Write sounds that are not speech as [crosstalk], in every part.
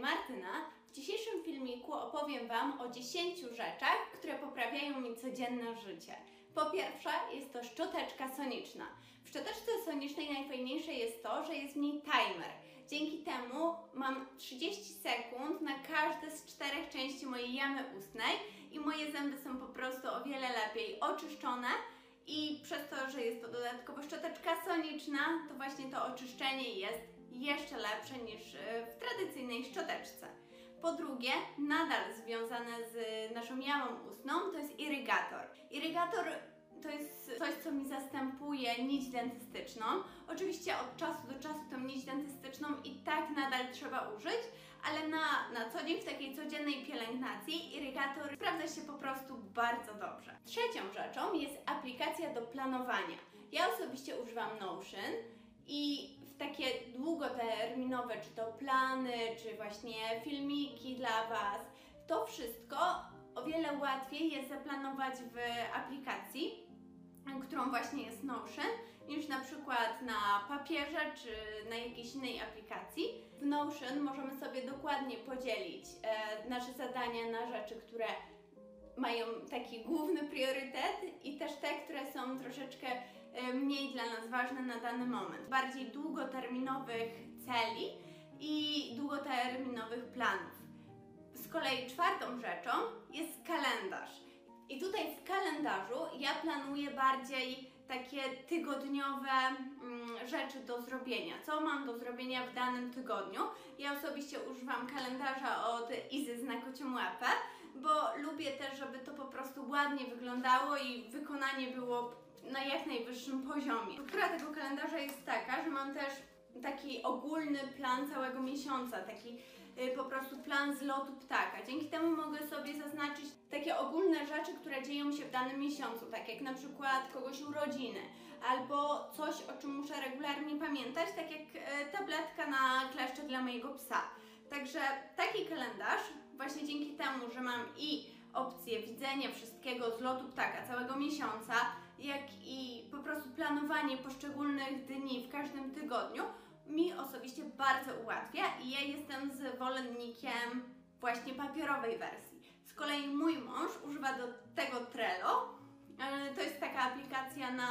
Martyna. W dzisiejszym filmiku opowiem Wam o 10 rzeczach, które poprawiają mi codzienne życie. Po pierwsze, jest to szczoteczka soniczna. W szczoteczce sonicznej najfajniejsze jest to, że jest w niej timer. Dzięki temu mam 30 sekund na każde z czterech części mojej jamy ustnej i moje zęby są po prostu o wiele lepiej oczyszczone. I przez to, że jest to dodatkowo szczoteczka soniczna, to właśnie to oczyszczenie jest jeszcze lepsze niż e, w tradycyjnej szczoteczce. Po drugie, nadal związane z naszą jamą ustną, to jest irygator. Irygator to jest coś, co mi zastępuje nić dentystyczną. Oczywiście od czasu do czasu tą nić dentystyczną i tak nadal trzeba użyć, ale na, na co dzień w takiej codziennej pielęgnacji irygator sprawdza się po prostu bardzo dobrze. Trzecią rzeczą jest aplikacja do planowania. Ja osobiście używam Notion i takie długoterminowe, czy to plany, czy właśnie filmiki dla Was, to wszystko o wiele łatwiej jest zaplanować w aplikacji, którą właśnie jest Notion, niż na przykład na papierze czy na jakiejś innej aplikacji. W Notion możemy sobie dokładnie podzielić e, nasze zadania na rzeczy, które mają taki główny priorytet i też te, które są troszeczkę mniej dla nas ważne na dany moment. Bardziej długoterminowych celi i długoterminowych planów. Z kolei czwartą rzeczą jest kalendarz. I tutaj w kalendarzu ja planuję bardziej takie tygodniowe mm, rzeczy do zrobienia. Co mam do zrobienia w danym tygodniu? Ja osobiście używam kalendarza od Izy z na kocią bo lubię też, żeby to po prostu ładnie wyglądało i wykonanie było na jak najwyższym poziomie. Struktura tego kalendarza jest taka, że mam też taki ogólny plan całego miesiąca, taki y, po prostu plan z lotu ptaka. Dzięki temu mogę sobie zaznaczyć takie ogólne rzeczy, które dzieją się w danym miesiącu, tak jak na przykład kogoś urodziny, albo coś, o czym muszę regularnie pamiętać, tak jak y, tabletka na kleszcze dla mojego psa. Także taki kalendarz, właśnie dzięki temu, że mam i opcję widzenia wszystkiego z lotu ptaka całego miesiąca, jak i po prostu planowanie poszczególnych dni w każdym tygodniu, mi osobiście bardzo ułatwia i ja jestem zwolennikiem właśnie papierowej wersji. Z kolei mój mąż używa do tego Trello. E, to jest taka aplikacja na,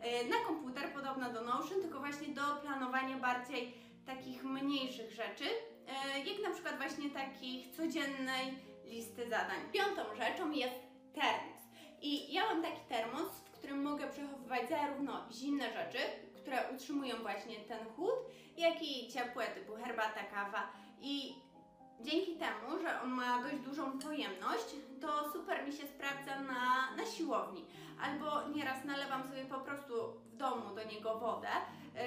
e, na komputer, podobna do Notion, tylko właśnie do planowania bardziej takich mniejszych rzeczy, e, jak na przykład właśnie takich codziennej listy zadań. Piątą rzeczą jest termos. I ja mam taki termos, którym mogę przechowywać zarówno zimne rzeczy, które utrzymują właśnie ten chłód, jak i ciepłe typu herbata, kawa. I dzięki temu, że on ma dość dużą pojemność, to super mi się sprawdza na, na siłowni. Albo nieraz nalewam sobie po prostu w domu do niego wodę, yy,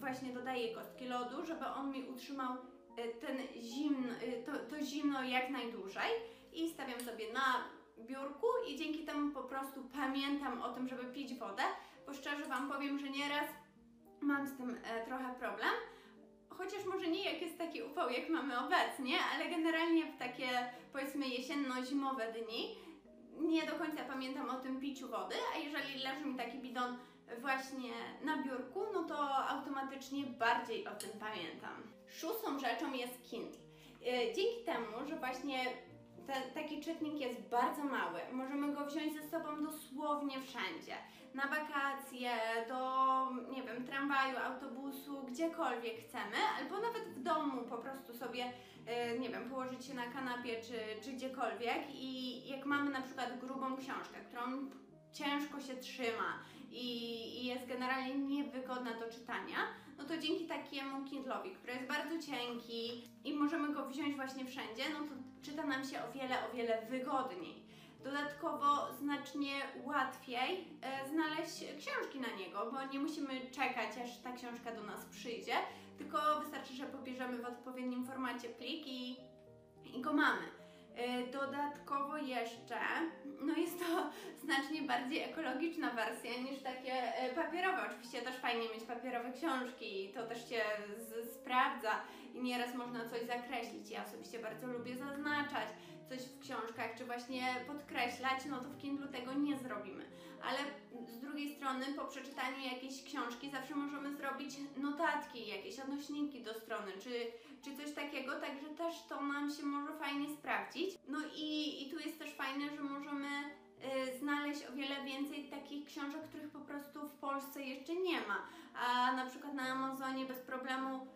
właśnie dodaję kostki lodu, żeby on mi utrzymał yy, ten zimno, yy, to, to zimno jak najdłużej i stawiam sobie na biurku i dzięki temu po prostu pamiętam o tym, żeby pić wodę, bo szczerze Wam powiem, że nieraz mam z tym e, trochę problem. Chociaż może nie jak jest taki upał, jak mamy obecnie, ale generalnie w takie powiedzmy jesienno-zimowe dni nie do końca pamiętam o tym piciu wody, a jeżeli leży mi taki bidon właśnie na biurku, no to automatycznie bardziej o tym pamiętam. Szóstą rzeczą jest Kindle. E, dzięki temu, że właśnie ten, taki czytnik jest bardzo mały. Możemy go wziąć ze sobą dosłownie wszędzie. Na wakacje, do, nie wiem, tramwaju, autobusu, gdziekolwiek chcemy, albo nawet w domu po prostu sobie, yy, nie wiem, położyć się na kanapie czy, czy gdziekolwiek i jak mamy na przykład grubą książkę, którą ciężko się trzyma i, jest generalnie niewygodna do czytania, no to dzięki takiemu Kindle'owi, który jest bardzo cienki i możemy go wziąć właśnie wszędzie, no to czyta nam się o wiele, o wiele wygodniej. Dodatkowo znacznie łatwiej e, znaleźć książki na niego, bo nie musimy czekać, aż ta książka do nas przyjdzie, tylko wystarczy, że pobierzemy w odpowiednim formacie plik i, i go mamy. Dodatkowo jeszcze, no jest to [laughs] znacznie bardziej ekologiczna wersja niż takie e, papierowe. Oczywiście też fajnie mieć papierowe książki i to też się sprawdza i nieraz można coś zakreślić. Ja osobiście bardzo lubię zaznaczać coś w książkach, czy właśnie podkreślać, no to w Kindle tego nie zrobimy. Ale z drugiej strony po przeczytaniu jakiejś książki zawsze możemy zrobić notatki, jakieś odnośniki do strony, czy czy coś takiego, także też to nam się może fajnie sprawdzić. No i, i tu jest też fajne, że możemy y, znaleźć o wiele więcej takich książek, których po prostu w Polsce jeszcze nie ma. A na przykład na Amazonie bez problemu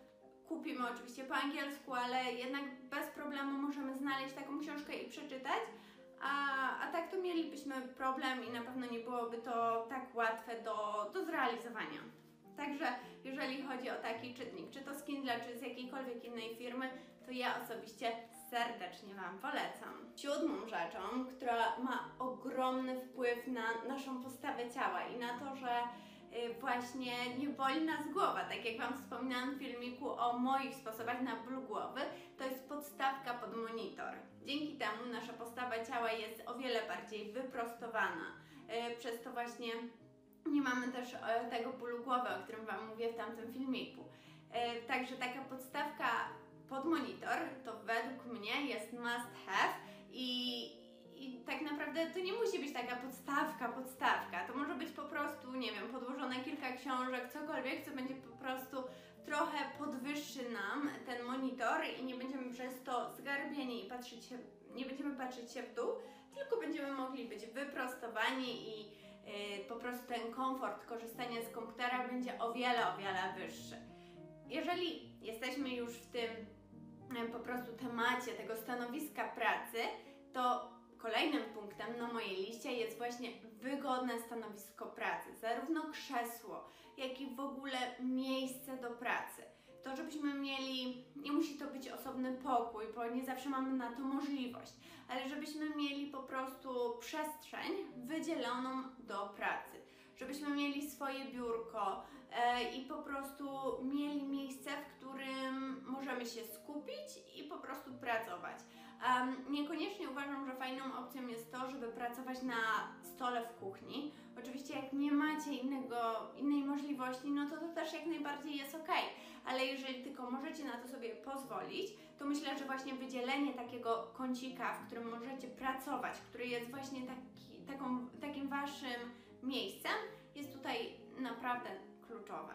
kupimy oczywiście po angielsku, ale jednak bez problemu możemy znaleźć taką książkę i przeczytać. A, a tak to mielibyśmy problem i na pewno nie byłoby to tak łatwe do, do zrealizowania. Także jeżeli chodzi o taki czytnik, czy to z Kindle, czy z jakiejkolwiek innej firmy, to ja osobiście serdecznie Wam polecam. Siódmą rzeczą, która ma ogromny wpływ na naszą postawę ciała i na to, że właśnie nie boli nas głowa, tak jak Wam wspominałam w filmiku o moich sposobach na ból głowy, to jest podstawka pod monitor. Dzięki temu nasza postawa ciała jest o wiele bardziej wyprostowana. Y, Przez to właśnie nie mamy też e, tego bólu głowy, o którym Wam mówię w tamtym filmiku. E, Także taka podstawka pod monitor to według mnie jest must have i, i tak naprawdę to nie musi być taka podstawka, podstawka. To może być po prostu, nie wiem, podłożone kilka książek, cokolwiek, co będzie po prostu trochę podwyższy nam ten monitor i nie będziemy przez to zgarbieni i patrzeć się, nie będziemy patrzeć się w dół, tylko będziemy mogli być wyprostowani i yy, po prostu ten komfort korzystania z komputera będzie o wiele, o wiele wyższy. Jeżeli jesteśmy już w tym e, po prostu temacie tego stanowiska pracy, to kolejnym punktem na mojej liście jest właśnie wygodne stanowisko pracy, zarówno krzesło, jak i w ogóle miejsce do pracy. To, żebyśmy mieli, nie musi to być osobny pokój, bo nie zawsze mamy na to możliwość, ale żebyśmy mieli po prostu przestrzeń wydzieloną do pracy, żebyśmy mieli swoje biurko e, i po prostu mieli miejsce, w którym możemy się skupić i po prostu pracować. Um, niekoniecznie uważam, że fajną opcją jest to, żeby pracować na stole w kuchni. Oczywiście jak nie macie innego, innej możliwości, no to to też jak najbardziej jest ok. Ale jeżeli tylko możecie na to sobie pozwolić, to myślę, że właśnie wydzielenie takiego kącika, w którym możecie pracować, który jest właśnie taki, taką, takim waszym miejscem, jest tutaj naprawdę kluczowe.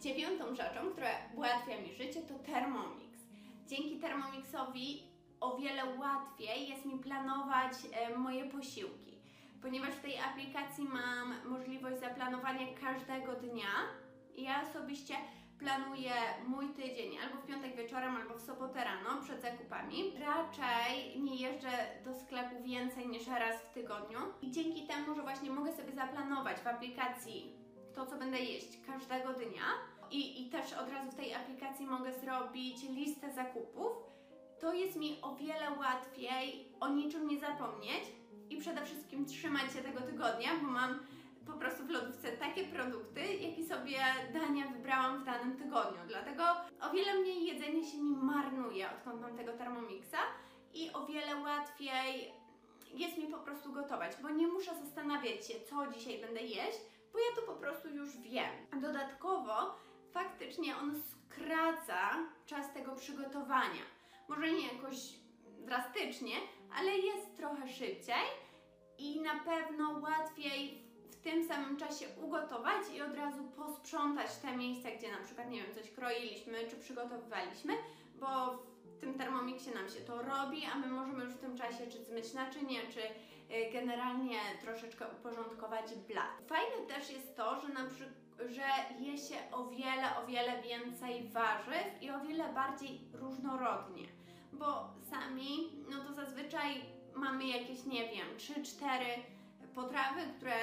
Dziewiątą rzeczą, która ułatwia mi życie, to Thermomix. Dzięki Thermomixowi o wiele łatwiej jest mi planować e, moje posiłki, ponieważ w tej aplikacji mam możliwość zaplanowania każdego dnia. Ja osobiście planuję mój tydzień albo w piątek wieczorem, albo w sobotę rano przed zakupami. Raczej nie jeżdżę do sklepu więcej niż raz w tygodniu i dzięki temu, że właśnie mogę sobie zaplanować w aplikacji to, co będę jeść każdego dnia i, i też od razu w tej aplikacji mogę zrobić listę zakupów, to jest mi o wiele łatwiej o niczym nie zapomnieć i przede wszystkim trzymać się tego tygodnia, bo mam po prostu w lodówce takie produkty, jakie sobie dania wybrałam w danym tygodniu. Dlatego o wiele mniej jedzenia się mi marnuje, odkąd mam tego Thermomixa i o wiele łatwiej jest mi po prostu gotować, bo nie muszę zastanawiać się, co dzisiaj będę jeść, bo ja to po prostu już wiem. Dodatkowo faktycznie on skraca czas tego przygotowania. Może nie jakoś drastycznie, ale jest trochę szybciej i na pewno łatwiej w tym samym czasie ugotować i od razu posprzątać te miejsca, gdzie na przykład, nie wiem, coś kroiliśmy czy przygotowywaliśmy, bo w tym termomiksie nam się to robi, a my możemy już w tym czasie czy zmyć naczynie, czy y, generalnie troszeczkę uporządkować blat. Fajne też jest to, że na przykład że je się o wiele, o wiele więcej warzyw i o wiele bardziej różnorodnie, bo sami, no to zazwyczaj mamy jakieś, nie wiem, 3-4 potrawy, które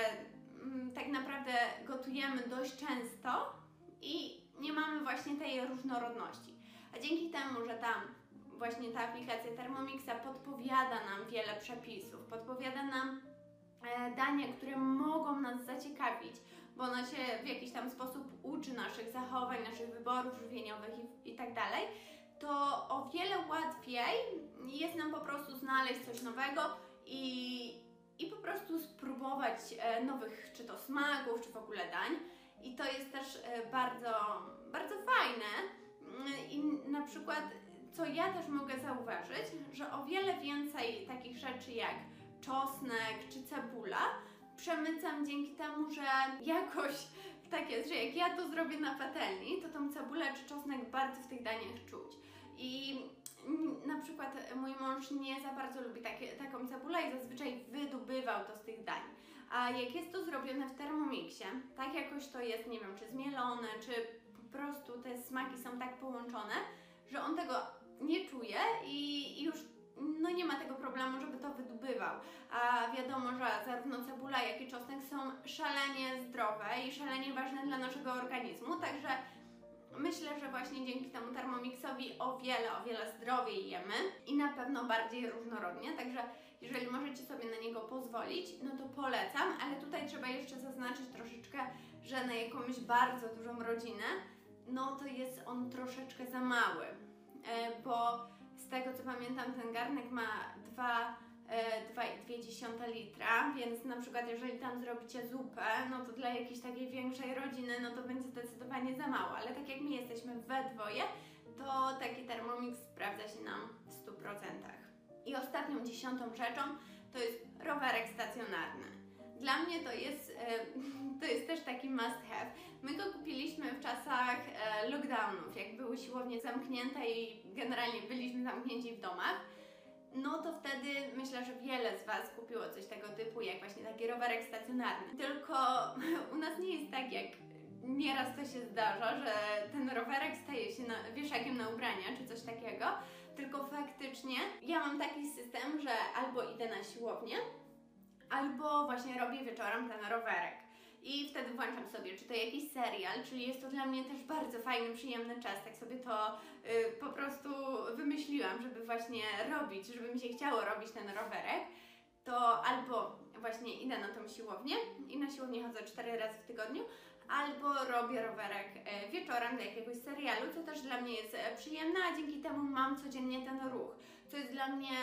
mm, tak naprawdę gotujemy dość często i nie mamy właśnie tej różnorodności. A dzięki temu, że tam właśnie ta aplikacja Thermomixa podpowiada nam wiele przepisów, podpowiada nam e, dania, które mogą nas zaciekawić, bo ona się w jakiś tam sposób uczy naszych zachowań, naszych wyborów żywieniowych i, i tak dalej, to o wiele łatwiej jest nam po prostu znaleźć coś nowego i, i po prostu spróbować e, nowych, czy to smaków, czy w ogóle dań. I to jest też e, bardzo, bardzo fajne. Mm, I na przykład, co ja też mogę zauważyć, że o wiele więcej takich rzeczy jak czosnek czy cebula przemycam dzięki temu, że jakoś [laughs] tak jest, że jak ja to zrobię na patelni, to tą cebulę czy czosnek bardzo w tych daniach czuć. I na przykład mój mąż nie za bardzo lubi takie, taką cebulę i zazwyczaj wydobywał to z tych dań. A jak jest to zrobione w Thermomixie, tak jakoś to jest, nie wiem, czy zmielone, czy po prostu te smaki są tak połączone, że on tego nie czuje i, i już no nie ma tego problemu, żeby to wydobywał. A wiadomo, że zarówno cebula, jak i czosnek są szalenie zdrowe i szalenie ważne dla naszego organizmu, także myślę, że właśnie dzięki temu Thermomixowi o wiele, o wiele zdrowiej jemy i na pewno bardziej różnorodnie, także jeżeli możecie sobie na niego pozwolić, no to polecam, ale tutaj trzeba jeszcze zaznaczyć troszeczkę, że na jakąś bardzo dużą rodzinę, no to jest on troszeczkę za mały, e, bo z tego co pamiętam ten garnek ma 2 2,2 litra, więc na przykład jeżeli tam zrobicie zupę, no to dla jakiejś takiej większej rodziny, no to będzie zdecydowanie za mało, ale tak jak my jesteśmy we dwoje, to taki Thermomix sprawdza się nam w 100%. I ostatnią dziesiątą rzeczą to jest rowerek stacjonarny. Dla mnie to jest, e, [laughs] to jest też taki must have. My go kupiliśmy w czasach e, lockdownów, jak były siłownie zamknięte i generalnie byliśmy zamknięci w domach. No to wtedy myślę, że wiele z Was kupiło coś tego typu, jak właśnie taki rowerek stacjonarny. Tylko [laughs] u nas nie jest tak, jak nieraz to się zdarza, że ten rowerek staje się na, wieszakiem na ubrania czy coś takiego, tylko faktycznie ja mam taki system, że albo idę na siłownię, albo właśnie robię wieczorem ten rowerek. I wtedy włączam sobie, czy to jakiś serial, czyli jest to dla mnie też bardzo fajny, przyjemny czas. Tak sobie to y, po prostu wymyśliłam, żeby właśnie robić, żeby mi się chciało robić ten rowerek. To albo właśnie idę na tą siłownię i na siłownię chodzę cztery razy w tygodniu, albo robię rowerek e, wieczorem do jakiegoś serialu, co też dla mnie jest e, przyjemne, a dzięki temu mam codziennie ten ruch, co jest dla mnie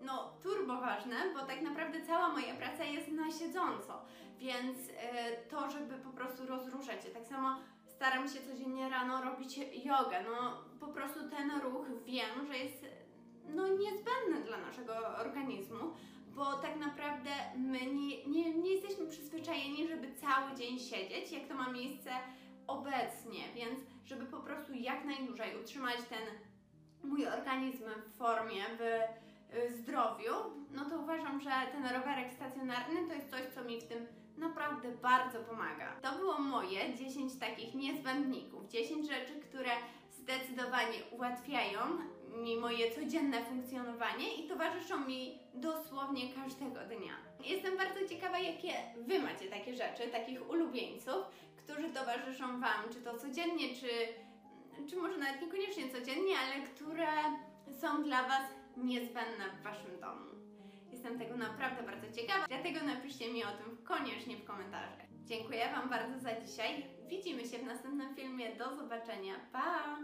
no, turbo ważne, bo tak naprawdę cała moja praca jest na siedząco, więc e, to, żeby po prostu rozruszać się, tak samo staram się codziennie rano robić jogę, no po prostu ten ruch wiem, że jest no niezbędny dla naszego organizmu, bo tak naprawdę my nie, nie, nie jesteśmy przyzwyczajeni, żeby cały dzień siedzieć, jak to ma miejsce obecnie, więc żeby po prostu jak najdłużej utrzymać ten mój organizm w formie, w y, zdrowiu, no to uważam, że ten rowerek stacjonarny to jest coś, co mi w tym naprawdę bardzo pomaga. To było moje 10 takich niezbędników, 10 rzeczy, które zdecydowanie ułatwiają mi moje codzienne funkcjonowanie i towarzyszą mi dosłownie każdego dnia. Jestem bardzo ciekawa, jakie Wy macie takie rzeczy, takich ulubieńców, którzy towarzyszą Wam, czy to codziennie, czy, czy może nawet niekoniecznie codziennie, ale które są dla Was niezbędne w Waszym domu. Jestem tego naprawdę bardzo ciekawa, dlatego napiszcie mi o tym koniecznie w komentarzach. Dziękuję Wam bardzo za dzisiaj. Widzimy się w następnym filmie. Do zobaczenia. Pa!